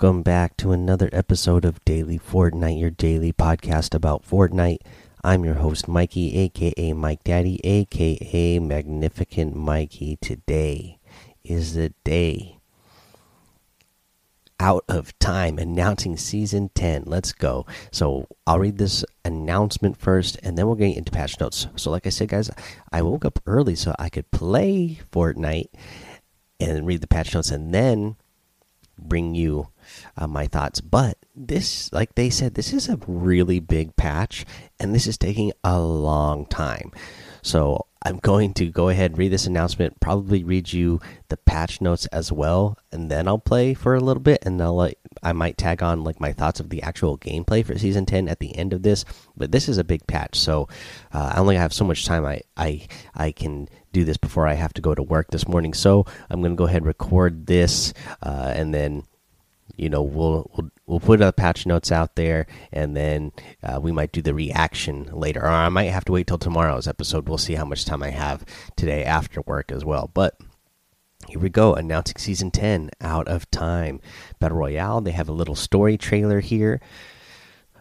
Welcome back to another episode of Daily Fortnite, your daily podcast about Fortnite. I'm your host, Mikey, aka Mike Daddy, aka Magnificent Mikey. Today is the day out of time announcing season 10. Let's go. So I'll read this announcement first and then we'll get into patch notes. So, like I said, guys, I woke up early so I could play Fortnite and read the patch notes and then bring you uh, my thoughts. But this, like they said, this is a really big patch and this is taking a long time. So I'm going to go ahead and read this announcement, probably read you the patch notes as well, and then I'll play for a little bit, and I'll I might tag on like my thoughts of the actual gameplay for season 10 at the end of this. But this is a big patch, so uh, I only have so much time I I I can do this before I have to go to work this morning. So I'm going to go ahead and record this, uh, and then you know we'll we'll we'll put the patch notes out there and then uh, we might do the reaction later. Or i might have to wait till tomorrow's episode. We'll see how much time i have today after work as well. But here we go announcing season 10 out of time. Battle royale they have a little story trailer here.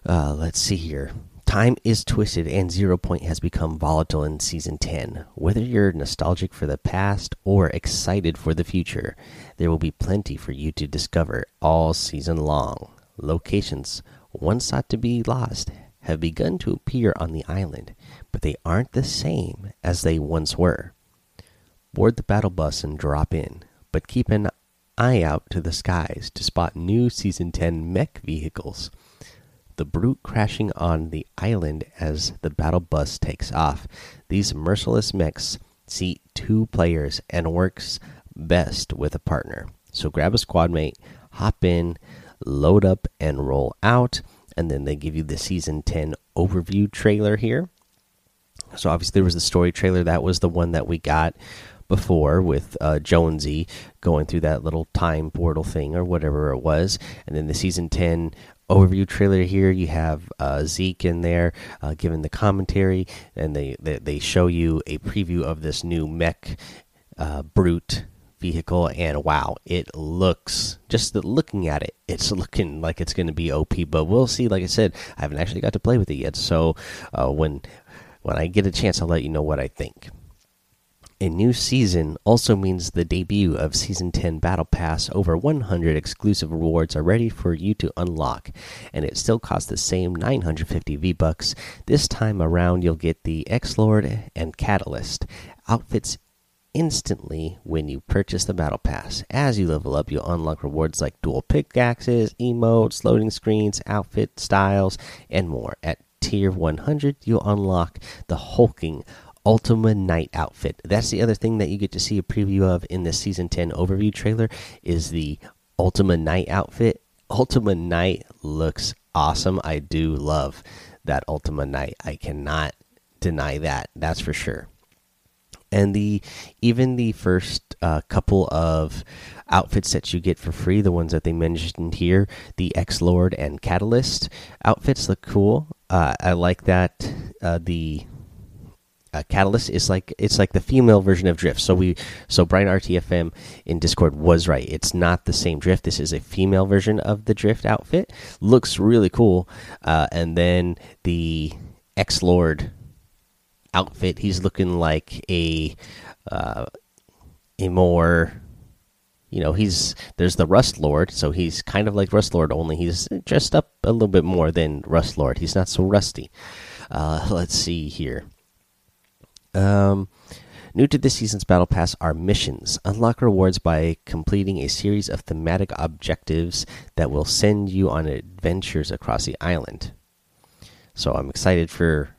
Uh, let's see here. Time is twisted and Zero Point has become volatile in Season 10. Whether you're nostalgic for the past or excited for the future, there will be plenty for you to discover all season long. Locations, once thought to be lost, have begun to appear on the island, but they aren't the same as they once were. Board the battle bus and drop in, but keep an eye out to the skies to spot new Season 10 mech vehicles the brute crashing on the island as the battle bus takes off. These merciless mechs seat two players and works best with a partner. So grab a squad mate, hop in, load up, and roll out. And then they give you the season 10 overview trailer here. So obviously there was the story trailer. That was the one that we got before with uh, Jonesy going through that little time portal thing or whatever it was, and then the season ten overview trailer here. You have uh, Zeke in there uh, giving the commentary, and they, they, they show you a preview of this new mech uh, brute vehicle and wow it looks just looking at it it's looking like it's going to be op but we'll see like i said i haven't actually got to play with it yet so uh, when when i get a chance i'll let you know what i think a new season also means the debut of Season 10 Battle Pass. Over 100 exclusive rewards are ready for you to unlock, and it still costs the same 950 V-Bucks. This time around, you'll get the X-Lord and Catalyst outfits instantly when you purchase the Battle Pass. As you level up, you'll unlock rewards like dual pickaxes, emotes, loading screens, outfit styles, and more. At tier 100, you'll unlock the hulking Ultima Knight outfit. That's the other thing that you get to see a preview of in the season 10 overview trailer is the Ultima Knight outfit. Ultima Knight looks awesome. I do love that Ultima Knight. I cannot deny that. That's for sure. And the even the first uh, couple of outfits that you get for free, the ones that they mentioned here, the X Lord and Catalyst outfits look cool. Uh, I like that. Uh, the uh, Catalyst is like it's like the female version of Drift. So we so Brian RTFM in Discord was right. It's not the same Drift. This is a female version of the Drift outfit. Looks really cool. Uh, and then the X Lord outfit. He's looking like a uh, a more you know he's there's the Rust Lord, so he's kind of like Rust Lord, only he's dressed up a little bit more than Rust Lord. He's not so rusty. Uh, let's see here. Um, new to this season's Battle Pass are missions. Unlock rewards by completing a series of thematic objectives that will send you on adventures across the island. So I'm excited for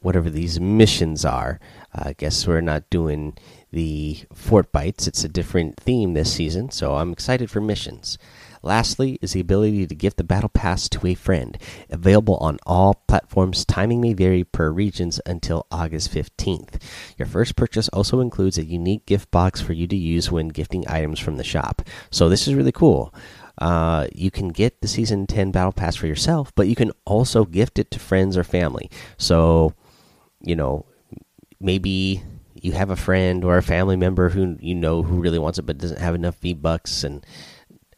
whatever these missions are. Uh, I guess we're not doing the Fortbytes, it's a different theme this season, so I'm excited for missions. Lastly, is the ability to gift the battle pass to a friend. Available on all platforms. Timing may vary per regions until August 15th. Your first purchase also includes a unique gift box for you to use when gifting items from the shop. So this is really cool. Uh, you can get the season 10 battle pass for yourself, but you can also gift it to friends or family. So, you know, maybe you have a friend or a family member who you know who really wants it but doesn't have enough V bucks and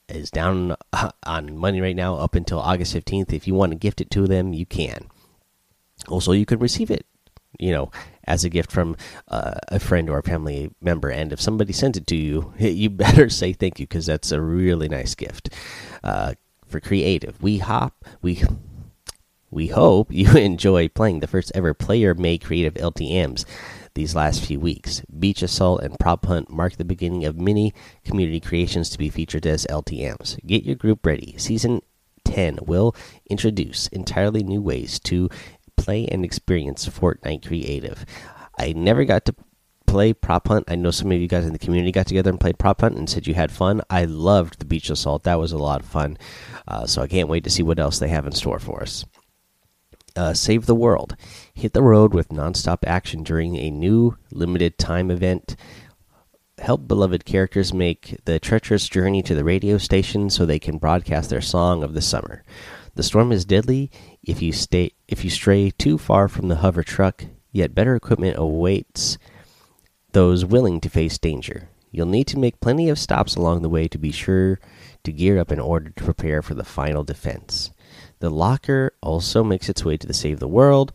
is down on money right now up until August 15th. If you want to gift it to them, you can. Also, you can receive it, you know, as a gift from uh, a friend or a family member. And if somebody sends it to you, you better say thank you because that's a really nice gift. Uh, for creative, we hop, we we hope you enjoy playing the first ever player made creative LTMs these last few weeks. Beach Assault and Prop Hunt mark the beginning of many community creations to be featured as LTMs. Get your group ready. Season 10 will introduce entirely new ways to play and experience Fortnite Creative. I never got to play Prop Hunt. I know some of you guys in the community got together and played Prop Hunt and said you had fun. I loved the Beach Assault. That was a lot of fun. Uh, so I can't wait to see what else they have in store for us uh, Save the World. Hit the road with nonstop action during a new limited time event. Help beloved characters make the treacherous journey to the radio station so they can broadcast their song of the summer. The storm is deadly if you stay if you stray too far from the hover truck, yet better equipment awaits those willing to face danger. You'll need to make plenty of stops along the way to be sure to gear up in order to prepare for the final defense. The locker also makes its way to the Save the World.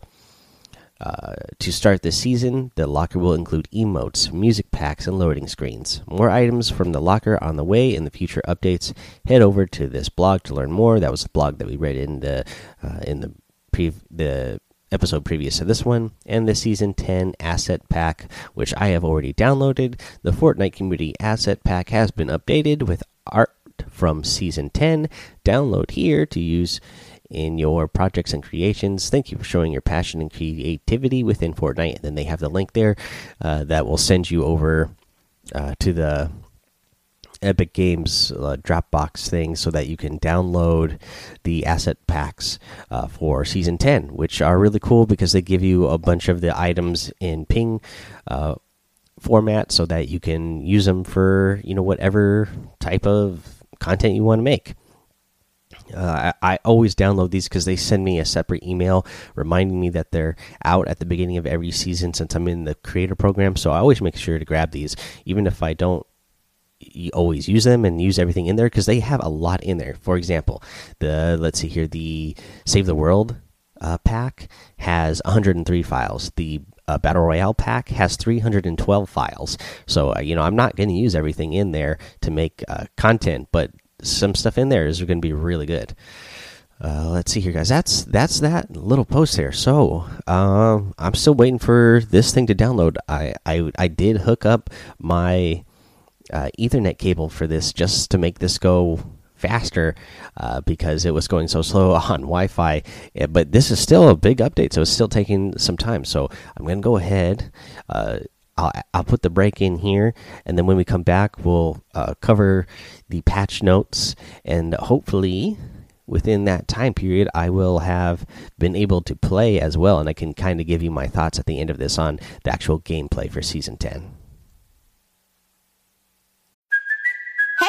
Uh, to start this season, the locker will include emotes, music packs, and loading screens. More items from the locker on the way in the future updates. Head over to this blog to learn more. That was the blog that we read in the uh, in the pre the episode previous to this one, and the season 10 asset pack, which I have already downloaded. The Fortnite Community Asset Pack has been updated with art from season 10. Download here to use in your projects and creations. Thank you for showing your passion and creativity within Fortnite. And then they have the link there uh, that will send you over uh, to the Epic Games uh, Dropbox thing so that you can download the asset packs uh, for Season 10, which are really cool because they give you a bunch of the items in ping uh, format so that you can use them for, you know, whatever type of content you want to make. Uh, I, I, always download these because they send me a separate email reminding me that they're out at the beginning of every season since I'm in the creator program. So I always make sure to grab these, even if I don't always use them and use everything in there because they have a lot in there. For example, the let's see here, the Save the World uh, pack has 103 files. The uh, Battle Royale pack has 312 files. So, uh, you know, I'm not going to use everything in there to make uh, content, but some stuff in there is going to be really good. Uh, let's see here, guys. That's that's that little post there. So um, I'm still waiting for this thing to download. I I, I did hook up my uh, Ethernet cable for this just to make this go faster uh, because it was going so slow on Wi-Fi. But this is still a big update, so it's still taking some time. So I'm going to go ahead. I'll, I'll put the break in here, and then when we come back, we'll uh, cover the patch notes, and hopefully within that time period, I will have been able to play as well, and I can kind of give you my thoughts at the end of this on the actual gameplay for Season 10.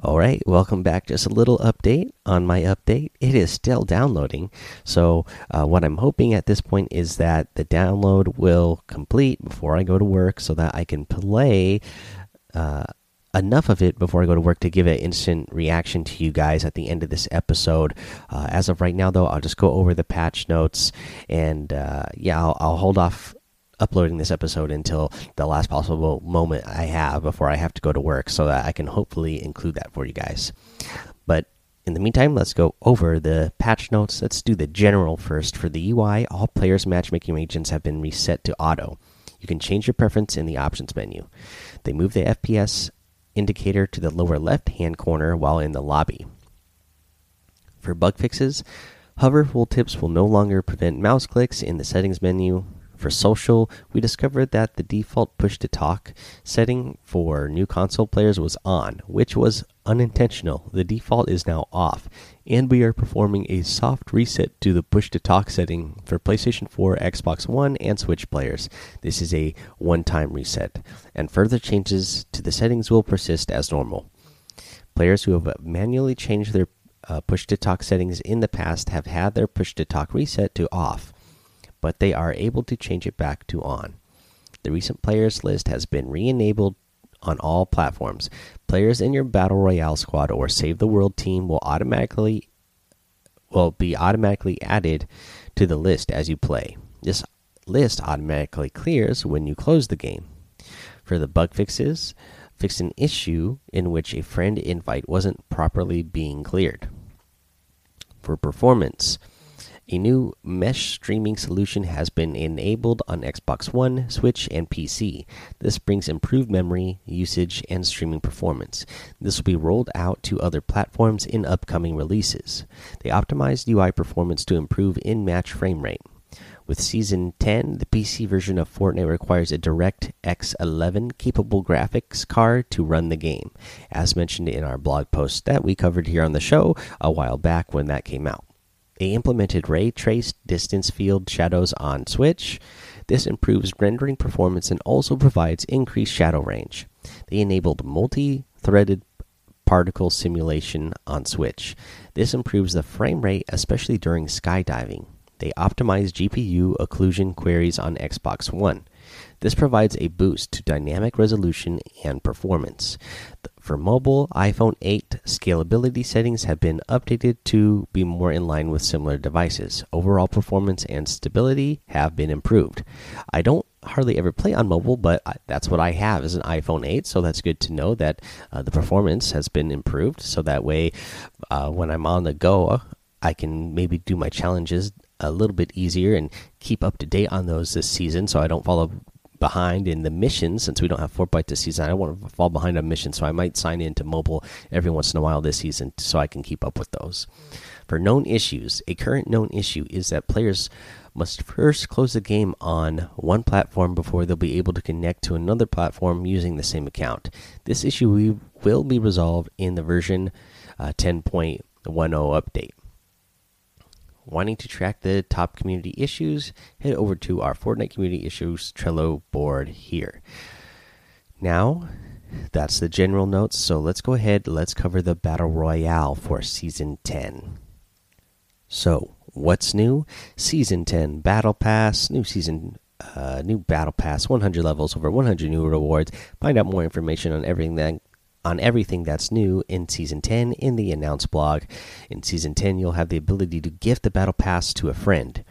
All right, welcome back. Just a little update on my update. It is still downloading. So, uh, what I'm hoping at this point is that the download will complete before I go to work so that I can play uh, enough of it before I go to work to give an instant reaction to you guys at the end of this episode. Uh, as of right now, though, I'll just go over the patch notes and uh, yeah, I'll, I'll hold off uploading this episode until the last possible moment I have before I have to go to work so that I can hopefully include that for you guys. But In the meantime, let's go over the patch notes. Let's do the general first. For the UI, all players' matchmaking agents have been reset to auto. You can change your preference in the options menu. They move the FPS indicator to the lower left hand corner while in the lobby. For bug fixes, hover tips will no longer prevent mouse clicks in the settings menu. For social, we discovered that the default push to talk setting for new console players was on, which was unintentional. The default is now off, and we are performing a soft reset to the push to talk setting for PlayStation 4, Xbox One, and Switch players. This is a one time reset, and further changes to the settings will persist as normal. Players who have manually changed their uh, push to talk settings in the past have had their push to talk reset to off but they are able to change it back to on. The recent players list has been re enabled on all platforms. Players in your Battle Royale squad or Save the World team will automatically will be automatically added to the list as you play. This list automatically clears when you close the game. For the bug fixes, fix an issue in which a friend invite wasn't properly being cleared. For performance, a new mesh streaming solution has been enabled on Xbox One, Switch, and PC. This brings improved memory usage and streaming performance. This will be rolled out to other platforms in upcoming releases. They optimized UI performance to improve in match frame rate. With Season 10, the PC version of Fortnite requires a Direct X 11 capable graphics card to run the game, as mentioned in our blog post that we covered here on the show a while back when that came out. They implemented ray traced distance field shadows on Switch. This improves rendering performance and also provides increased shadow range. They enabled multi threaded particle simulation on Switch. This improves the frame rate, especially during skydiving. They optimized GPU occlusion queries on Xbox One. This provides a boost to dynamic resolution and performance. For mobile, iPhone 8 scalability settings have been updated to be more in line with similar devices. Overall performance and stability have been improved. I don't hardly ever play on mobile, but that's what I have is an iPhone 8, so that's good to know that uh, the performance has been improved. So that way, uh, when I'm on the go, I can maybe do my challenges a little bit easier and keep up to date on those this season, so I don't fall behind in the mission since we don't have Fortnite this season. I don't want to fall behind on missions, so I might sign into mobile every once in a while this season so I can keep up with those. For known issues, a current known issue is that players must first close the game on one platform before they'll be able to connect to another platform using the same account. This issue will be resolved in the version uh, 10.10 update wanting to track the top community issues, head over to our Fortnite Community Issues Trello board here. Now, that's the general notes, so let's go ahead, let's cover the Battle Royale for Season 10. So, what's new? Season 10 Battle Pass, new season uh, new battle pass 100 levels over 100 new rewards find out more information on everything that on everything that's new in Season 10 in the Announce blog. In Season 10, you'll have the ability to gift the Battle Pass to a friend.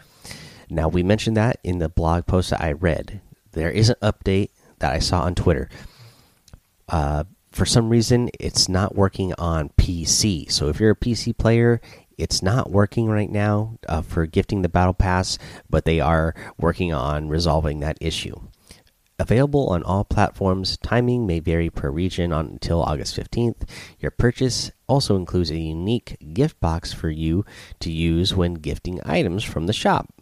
Now, we mentioned that in the blog post that I read. There is an update that I saw on Twitter. Uh, for some reason, it's not working on PC. So if you're a PC player, it's not working right now uh, for gifting the Battle Pass, but they are working on resolving that issue. Available on all platforms. Timing may vary per region on, until August 15th. Your purchase also includes a unique gift box for you to use when gifting items from the shop.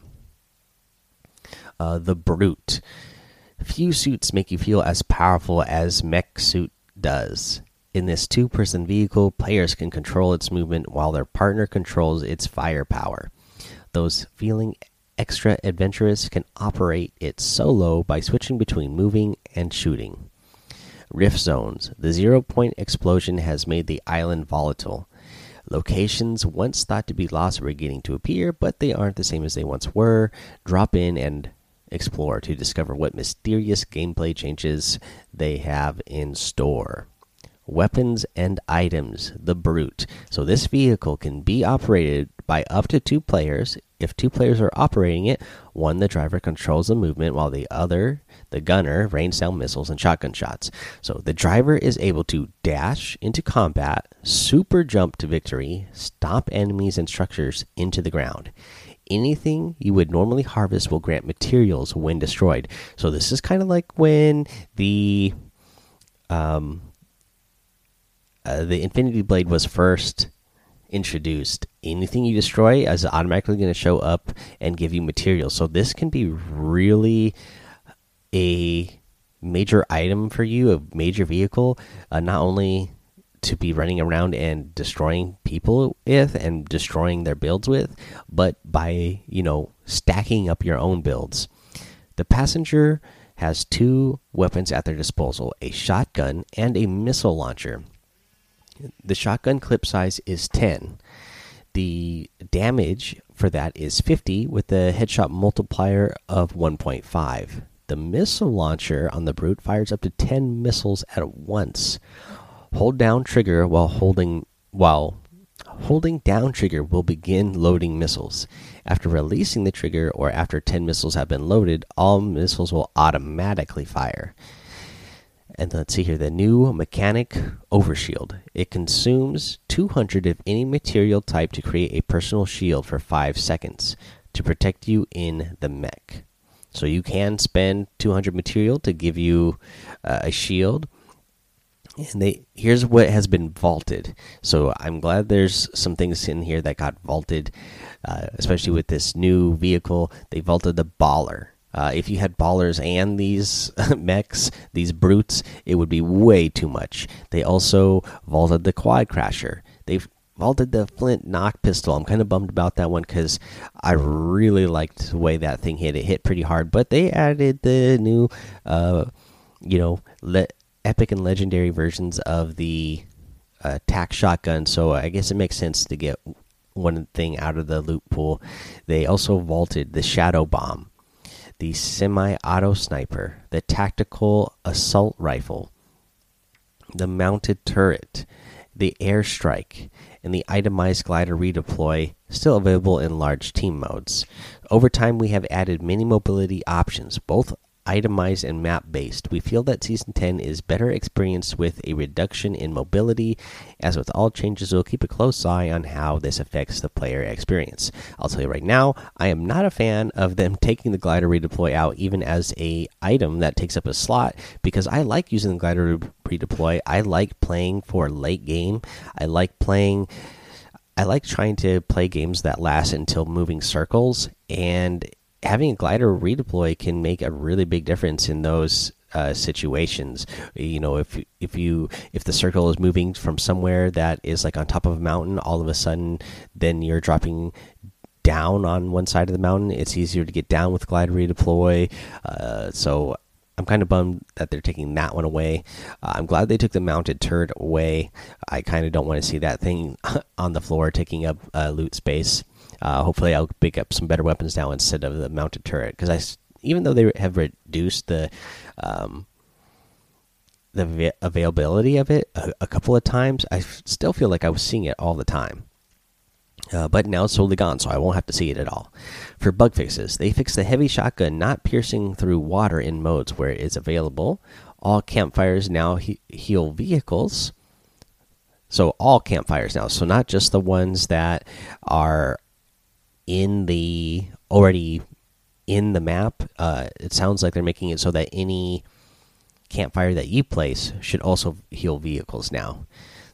Uh, the Brute. Few suits make you feel as powerful as Mech Suit does. In this two person vehicle, players can control its movement while their partner controls its firepower. Those feeling extra adventurous can operate it solo by switching between moving and shooting. Rift zones. The zero point explosion has made the island volatile. Locations once thought to be lost are beginning to appear, but they aren't the same as they once were. Drop in and explore to discover what mysterious gameplay changes they have in store. Weapons and items, the Brute. So, this vehicle can be operated by up to two players. If two players are operating it, one, the driver controls the movement, while the other, the gunner, rains down missiles and shotgun shots. So, the driver is able to dash into combat, super jump to victory, stomp enemies and structures into the ground anything you would normally harvest will grant materials when destroyed. So this is kind of like when the um uh, the Infinity Blade was first introduced. Anything you destroy is automatically going to show up and give you materials. So this can be really a major item for you, a major vehicle. Uh, not only to be running around and destroying people with and destroying their builds with, but by, you know, stacking up your own builds. The passenger has two weapons at their disposal a shotgun and a missile launcher. The shotgun clip size is 10. The damage for that is 50 with a headshot multiplier of 1.5. The missile launcher on the Brute fires up to 10 missiles at once. Hold down trigger while holding while holding down trigger will begin loading missiles. After releasing the trigger or after 10 missiles have been loaded, all missiles will automatically fire. And let's see here the new mechanic overshield. It consumes 200 of any material type to create a personal shield for 5 seconds to protect you in the mech. So you can spend 200 material to give you uh, a shield and they here's what has been vaulted so i'm glad there's some things in here that got vaulted uh, especially with this new vehicle they vaulted the baller uh, if you had ballers and these mechs these brutes it would be way too much. They also vaulted the quad crasher. They've vaulted the flint knock pistol. I'm kind of bummed about that one because i really liked the way that thing hit. It hit pretty hard but they added the new uh you know epic and legendary versions of the uh, tac shotgun, so I guess it makes sense to get one thing out of the loot pool. They also vaulted the shadow bomb, the semi-auto sniper, the tactical assault rifle, the mounted turret, the airstrike, and the itemized glider redeploy still available in large team modes. Over time, we have added many mobility options, both itemized and map based. We feel that Season 10 is better experienced with a reduction in mobility. As with all changes, we'll keep a close eye on how this affects the player experience. I'll tell you right now, I am not a fan of them taking the glider redeploy out even as a item that takes up a slot because I like using the glider redeploy. I like playing for late game. I like playing I like trying to play games that last until moving circles and having a glider redeploy can make a really big difference in those uh, situations. You know, if if you if the circle is moving from somewhere that is like on top of a mountain, all of a sudden, then you're dropping down on one side of the mountain. It's easier to get down with glider redeploy. Uh, so I'm kind of bummed that they're taking that one away. Uh, I'm glad they took the mounted turret away. I kind of don't want to see that thing on the floor taking up uh, loot space. Uh, hopefully, I'll pick up some better weapons now instead of the mounted turret because I, even though they have reduced the, um, the availability of it a, a, couple of times, I still feel like I was seeing it all the time. Uh, but now it's totally gone, so I won't have to see it at all. For bug fixes, they fixed the heavy shotgun not piercing through water in modes where it is available. All campfires now he heal vehicles. So all campfires now, so not just the ones that are in the already in the map. Uh, it sounds like they're making it so that any campfire that you place should also heal vehicles now.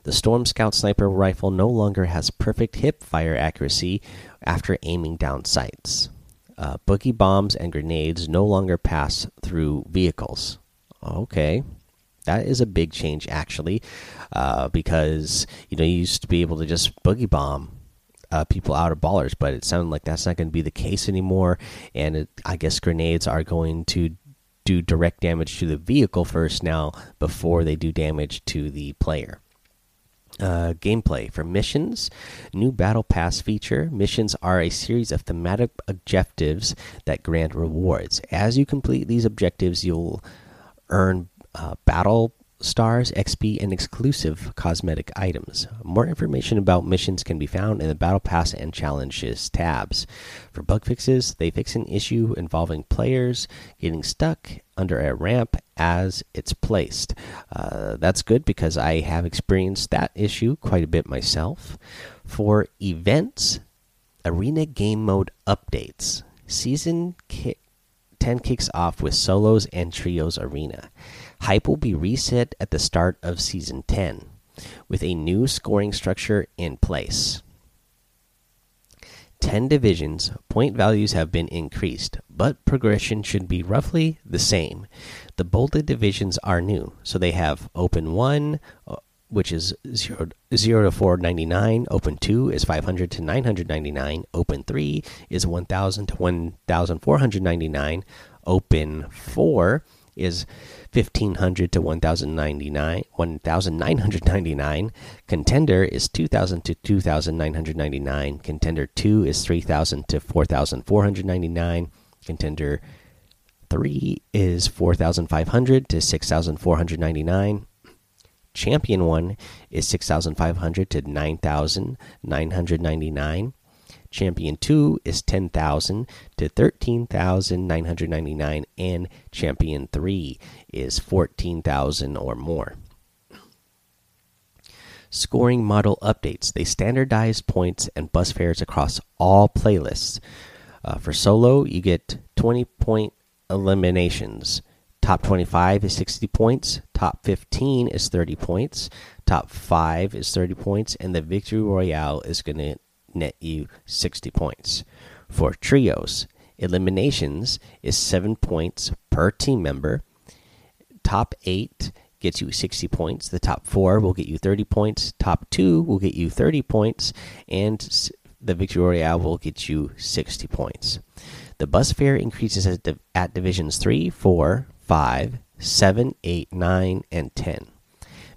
The Storm Scout sniper rifle no longer has perfect hip fire accuracy after aiming down sights. Uh, boogie bombs and grenades no longer pass through vehicles. Okay, that is a big change actually, uh, because you know you used to be able to just boogie bomb uh, people out of ballers, but it sounded like that's not going to be the case anymore. And it, I guess grenades are going to do direct damage to the vehicle first now before they do damage to the player. Uh, gameplay for missions new battle pass feature missions are a series of thematic objectives that grant rewards as you complete these objectives you'll earn uh, battle stars, XP, and exclusive cosmetic items. More information about missions can be found in the Battle Pass and Challenges tabs. For bug fixes, they fix an issue involving players getting stuck under a ramp as it's placed. Uh, that's good because I have experienced that issue quite a bit myself. For events, Arena Game Mode updates. Season ki 10 kicks off with solos and trios arena. Hype will be reset at the start of Season 10 with a new scoring structure in place. 10 divisions, point values have been increased, but progression should be roughly the same. The bolded divisions are new, so they have Open 1, uh, which is 0, 0 to 499, Open 2 is 500 to 999, Open 3 is 1000 to 1499, Open 4 is 1500 to 1099 1999 contender is 2000 to 2999 contender 2 is 3000 to 4499 contender 3 is 4500 to 6499 champion 1 is 6500 to 9999 Champion 2 is 10,000 to 13,999 and Champion 3 is 14,000 or more. Scoring model updates. They standardize points and bus fares across all playlists. Uh, for solo, you get 20 point eliminations. Top 25 is 60 points. Top 15 is 30 points. Top 5 is 30 points. And the Victory Royale is going to net you 60 points. For trios, eliminations is 7 points per team member. Top 8 gets you 60 points. The top 4 will get you 30 points. Top 2 will get you 30 points. And the Victory Royale will get you 60 points. The bus fare increases at, at divisions 3, 4, 5, 7, 8, 9, and 10.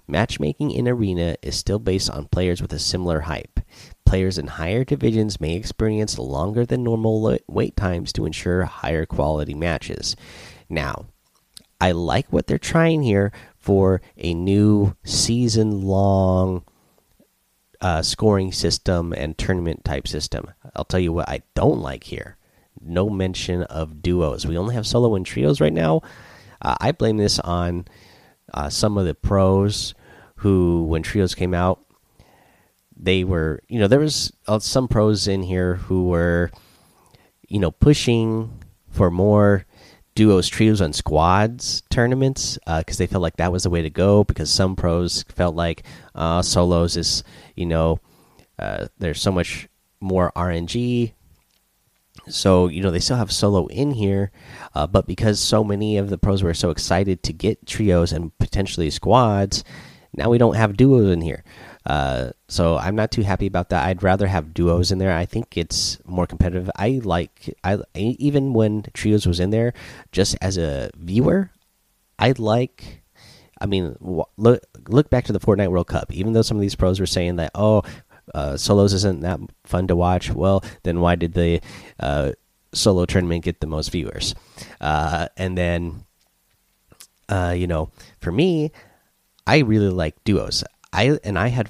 Matchmaking in Arena is still based on players with a similar hype. Players in higher divisions may experience longer than normal wait times to ensure higher quality matches. Now, I like what they're trying here for a new season long uh, scoring system and tournament type system. I'll tell you what I don't like here no mention of duos. We only have solo and trios right now. Uh, I blame this on uh, some of the pros who, when trios came out, they were you know there was uh, some pros in here who were you know pushing for more duos trios and squads tournaments because uh, they felt like that was the way to go because some pros felt like uh, solos is you know uh, there's so much more rng so you know they still have solo in here uh, but because so many of the pros were so excited to get trios and potentially squads now we don't have duos in here uh, so I'm not too happy about that. I'd rather have duos in there. I think it's more competitive. I like I even when trios was in there, just as a viewer, I like. I mean, look look back to the Fortnite World Cup. Even though some of these pros were saying that, oh, uh, solos isn't that fun to watch. Well, then why did the uh, solo tournament get the most viewers? Uh, and then, uh, you know, for me, I really like duos. I and I had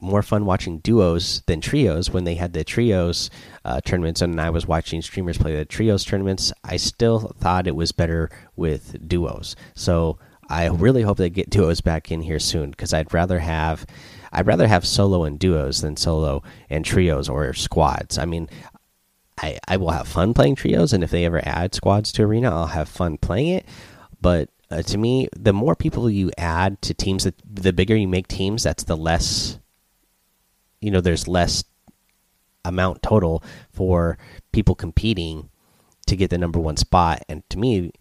more fun watching duos than trios when they had the trios uh, tournaments and I was watching streamers play the trios tournaments. I still thought it was better with duos. So I really hope they get duos back in here soon because I'd rather have I'd rather have solo and duos than solo and trios or squads. I mean, I I will have fun playing trios and if they ever add squads to arena, I'll have fun playing it. But uh, to me, the more people you add to teams, that the bigger you make teams, that's the less, you know, there's less amount total for people competing to get the number one spot. And to me,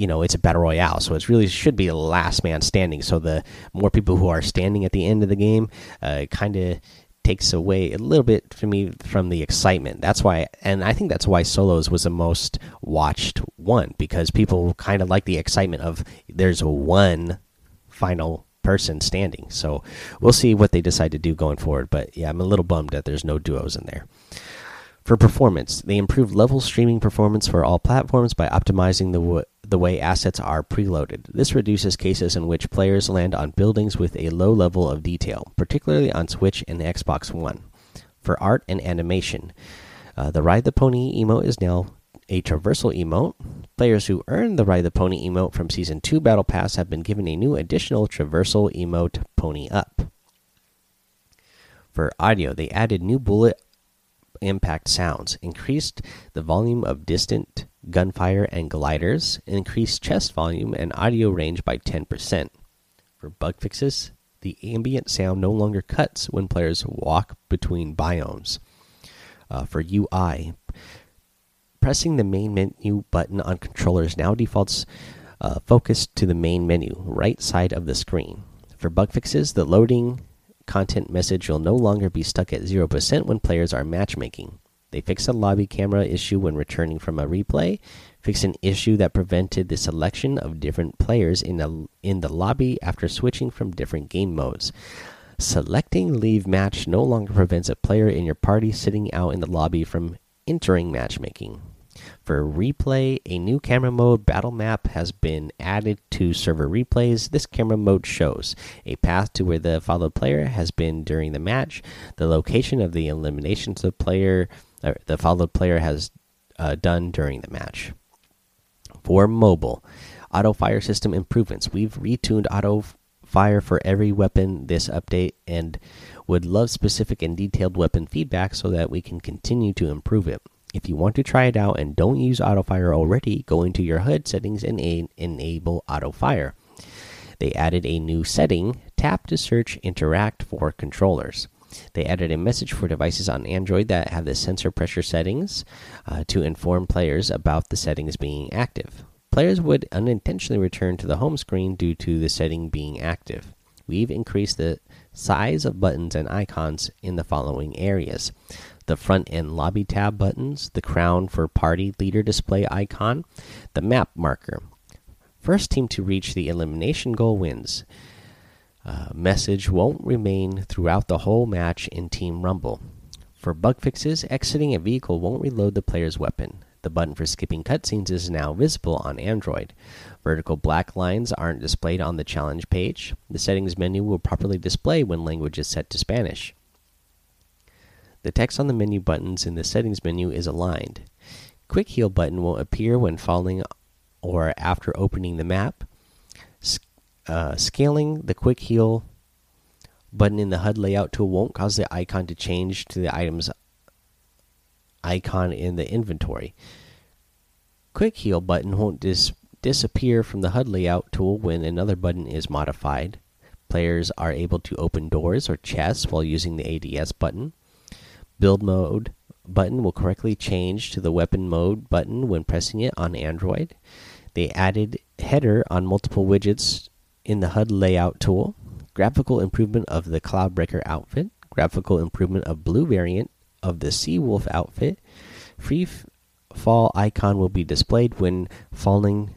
you know, it's a battle royale, so it really should be a last man standing. So the more people who are standing at the end of the game, uh, kind of takes away a little bit for me from the excitement. That's why, and I think that's why solos was the most watched one because people kind of like the excitement of there's one final person standing. So we'll see what they decide to do going forward. But yeah, I'm a little bummed that there's no duos in there. For performance, they improved level streaming performance for all platforms by optimizing the the way assets are preloaded. This reduces cases in which players land on buildings with a low level of detail, particularly on Switch and Xbox One. For art and animation, uh, the Ride the Pony emote is now a traversal emote. Players who earned the Ride the Pony emote from Season 2 Battle Pass have been given a new additional traversal emote, Pony Up. For audio, they added new bullet impact sounds, increased the volume of distant gunfire and gliders, increased chest volume and audio range by 10%. For bug fixes, the ambient sound no longer cuts when players walk between biomes. Uh, for UI, pressing the main menu button on controllers now defaults uh, focus to the main menu, right side of the screen. For bug fixes, the loading content message will no longer be stuck at 0% when players are matchmaking. They fix a lobby camera issue when returning from a replay, fix an issue that prevented the selection of different players in, a, in the lobby after switching from different game modes. Selecting leave match no longer prevents a player in your party sitting out in the lobby from entering matchmaking. For replay, a new camera mode battle map has been added to server replays. This camera mode shows a path to where the followed player has been during the match, the location of the eliminations the player, the followed player has uh, done during the match. For mobile, auto fire system improvements. We've retuned auto fire for every weapon this update and would love specific and detailed weapon feedback so that we can continue to improve it. If you want to try it out and don't use auto fire already, go into your HUD settings and enable auto fire. They added a new setting tap to search interact for controllers. They added a message for devices on Android that have the sensor pressure settings uh, to inform players about the settings being active. Players would unintentionally return to the home screen due to the setting being active. We've increased the size of buttons and icons in the following areas the front and lobby tab buttons, the crown for party leader display icon, the map marker. First team to reach the elimination goal wins. Uh, message won't remain throughout the whole match in Team Rumble. For bug fixes, exiting a vehicle won't reload the player's weapon. The button for skipping cutscenes is now visible on Android. Vertical black lines aren't displayed on the challenge page. The settings menu will properly display when language is set to Spanish. The text on the menu buttons in the settings menu is aligned. Quick heal button will appear when falling or after opening the map. Uh, scaling the quick heal button in the HUD layout tool won't cause the icon to change to the item's icon in the inventory. Quick heal button won't dis disappear from the HUD layout tool when another button is modified. Players are able to open doors or chests while using the ADS button. Build mode button will correctly change to the weapon mode button when pressing it on Android. They added header on multiple widgets in the HUD layout tool. Graphical improvement of the Cloudbreaker outfit. Graphical improvement of blue variant of the Seawolf outfit. Free fall icon will be displayed when falling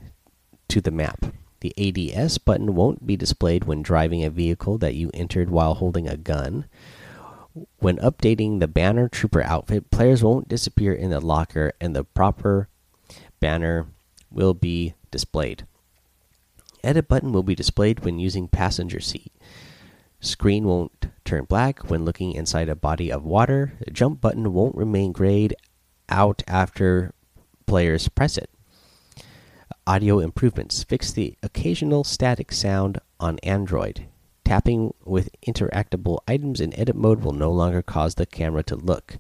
to the map. The ADS button won't be displayed when driving a vehicle that you entered while holding a gun. When updating the banner trooper outfit, players won't disappear in the locker and the proper banner will be displayed. Edit button will be displayed when using passenger seat. Screen won't turn black when looking inside a body of water. Jump button won't remain grayed out after players press it. Audio improvements. Fix the occasional static sound on Android. Tapping with interactable items in edit mode will no longer cause the camera to look.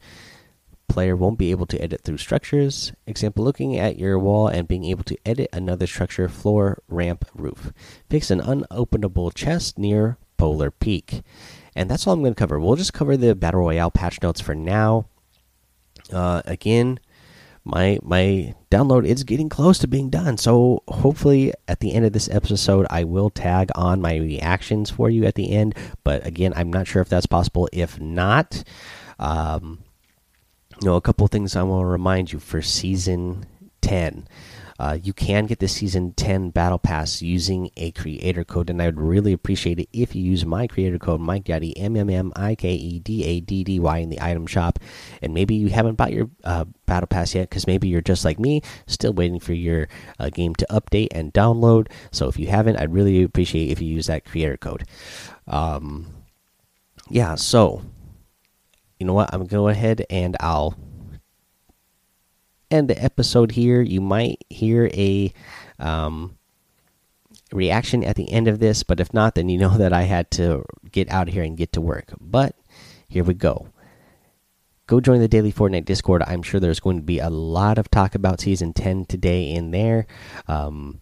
Player won't be able to edit through structures. Example looking at your wall and being able to edit another structure, floor, ramp, roof. Fix an unopenable chest near Polar Peak. And that's all I'm going to cover. We'll just cover the Battle Royale patch notes for now. Uh, again, my my download is getting close to being done. So hopefully at the end of this episode I will tag on my reactions for you at the end, but again, I'm not sure if that's possible. If not, um you know, a couple things I want to remind you for season 10. Uh, you can get the season 10 battle pass using a creator code, and I would really appreciate it if you use my creator code Mike Daddy M M M I K E D A D D Y in the item shop. And maybe you haven't bought your uh, battle pass yet because maybe you're just like me, still waiting for your uh, game to update and download. So if you haven't, I'd really appreciate if you use that creator code. Um, yeah, so you know what? I'm gonna go ahead and I'll end the episode here. You might hear a um, reaction at the end of this, but if not, then you know that I had to get out of here and get to work. But here we go. Go join the daily Fortnite Discord. I'm sure there's going to be a lot of talk about season 10 today in there. Um,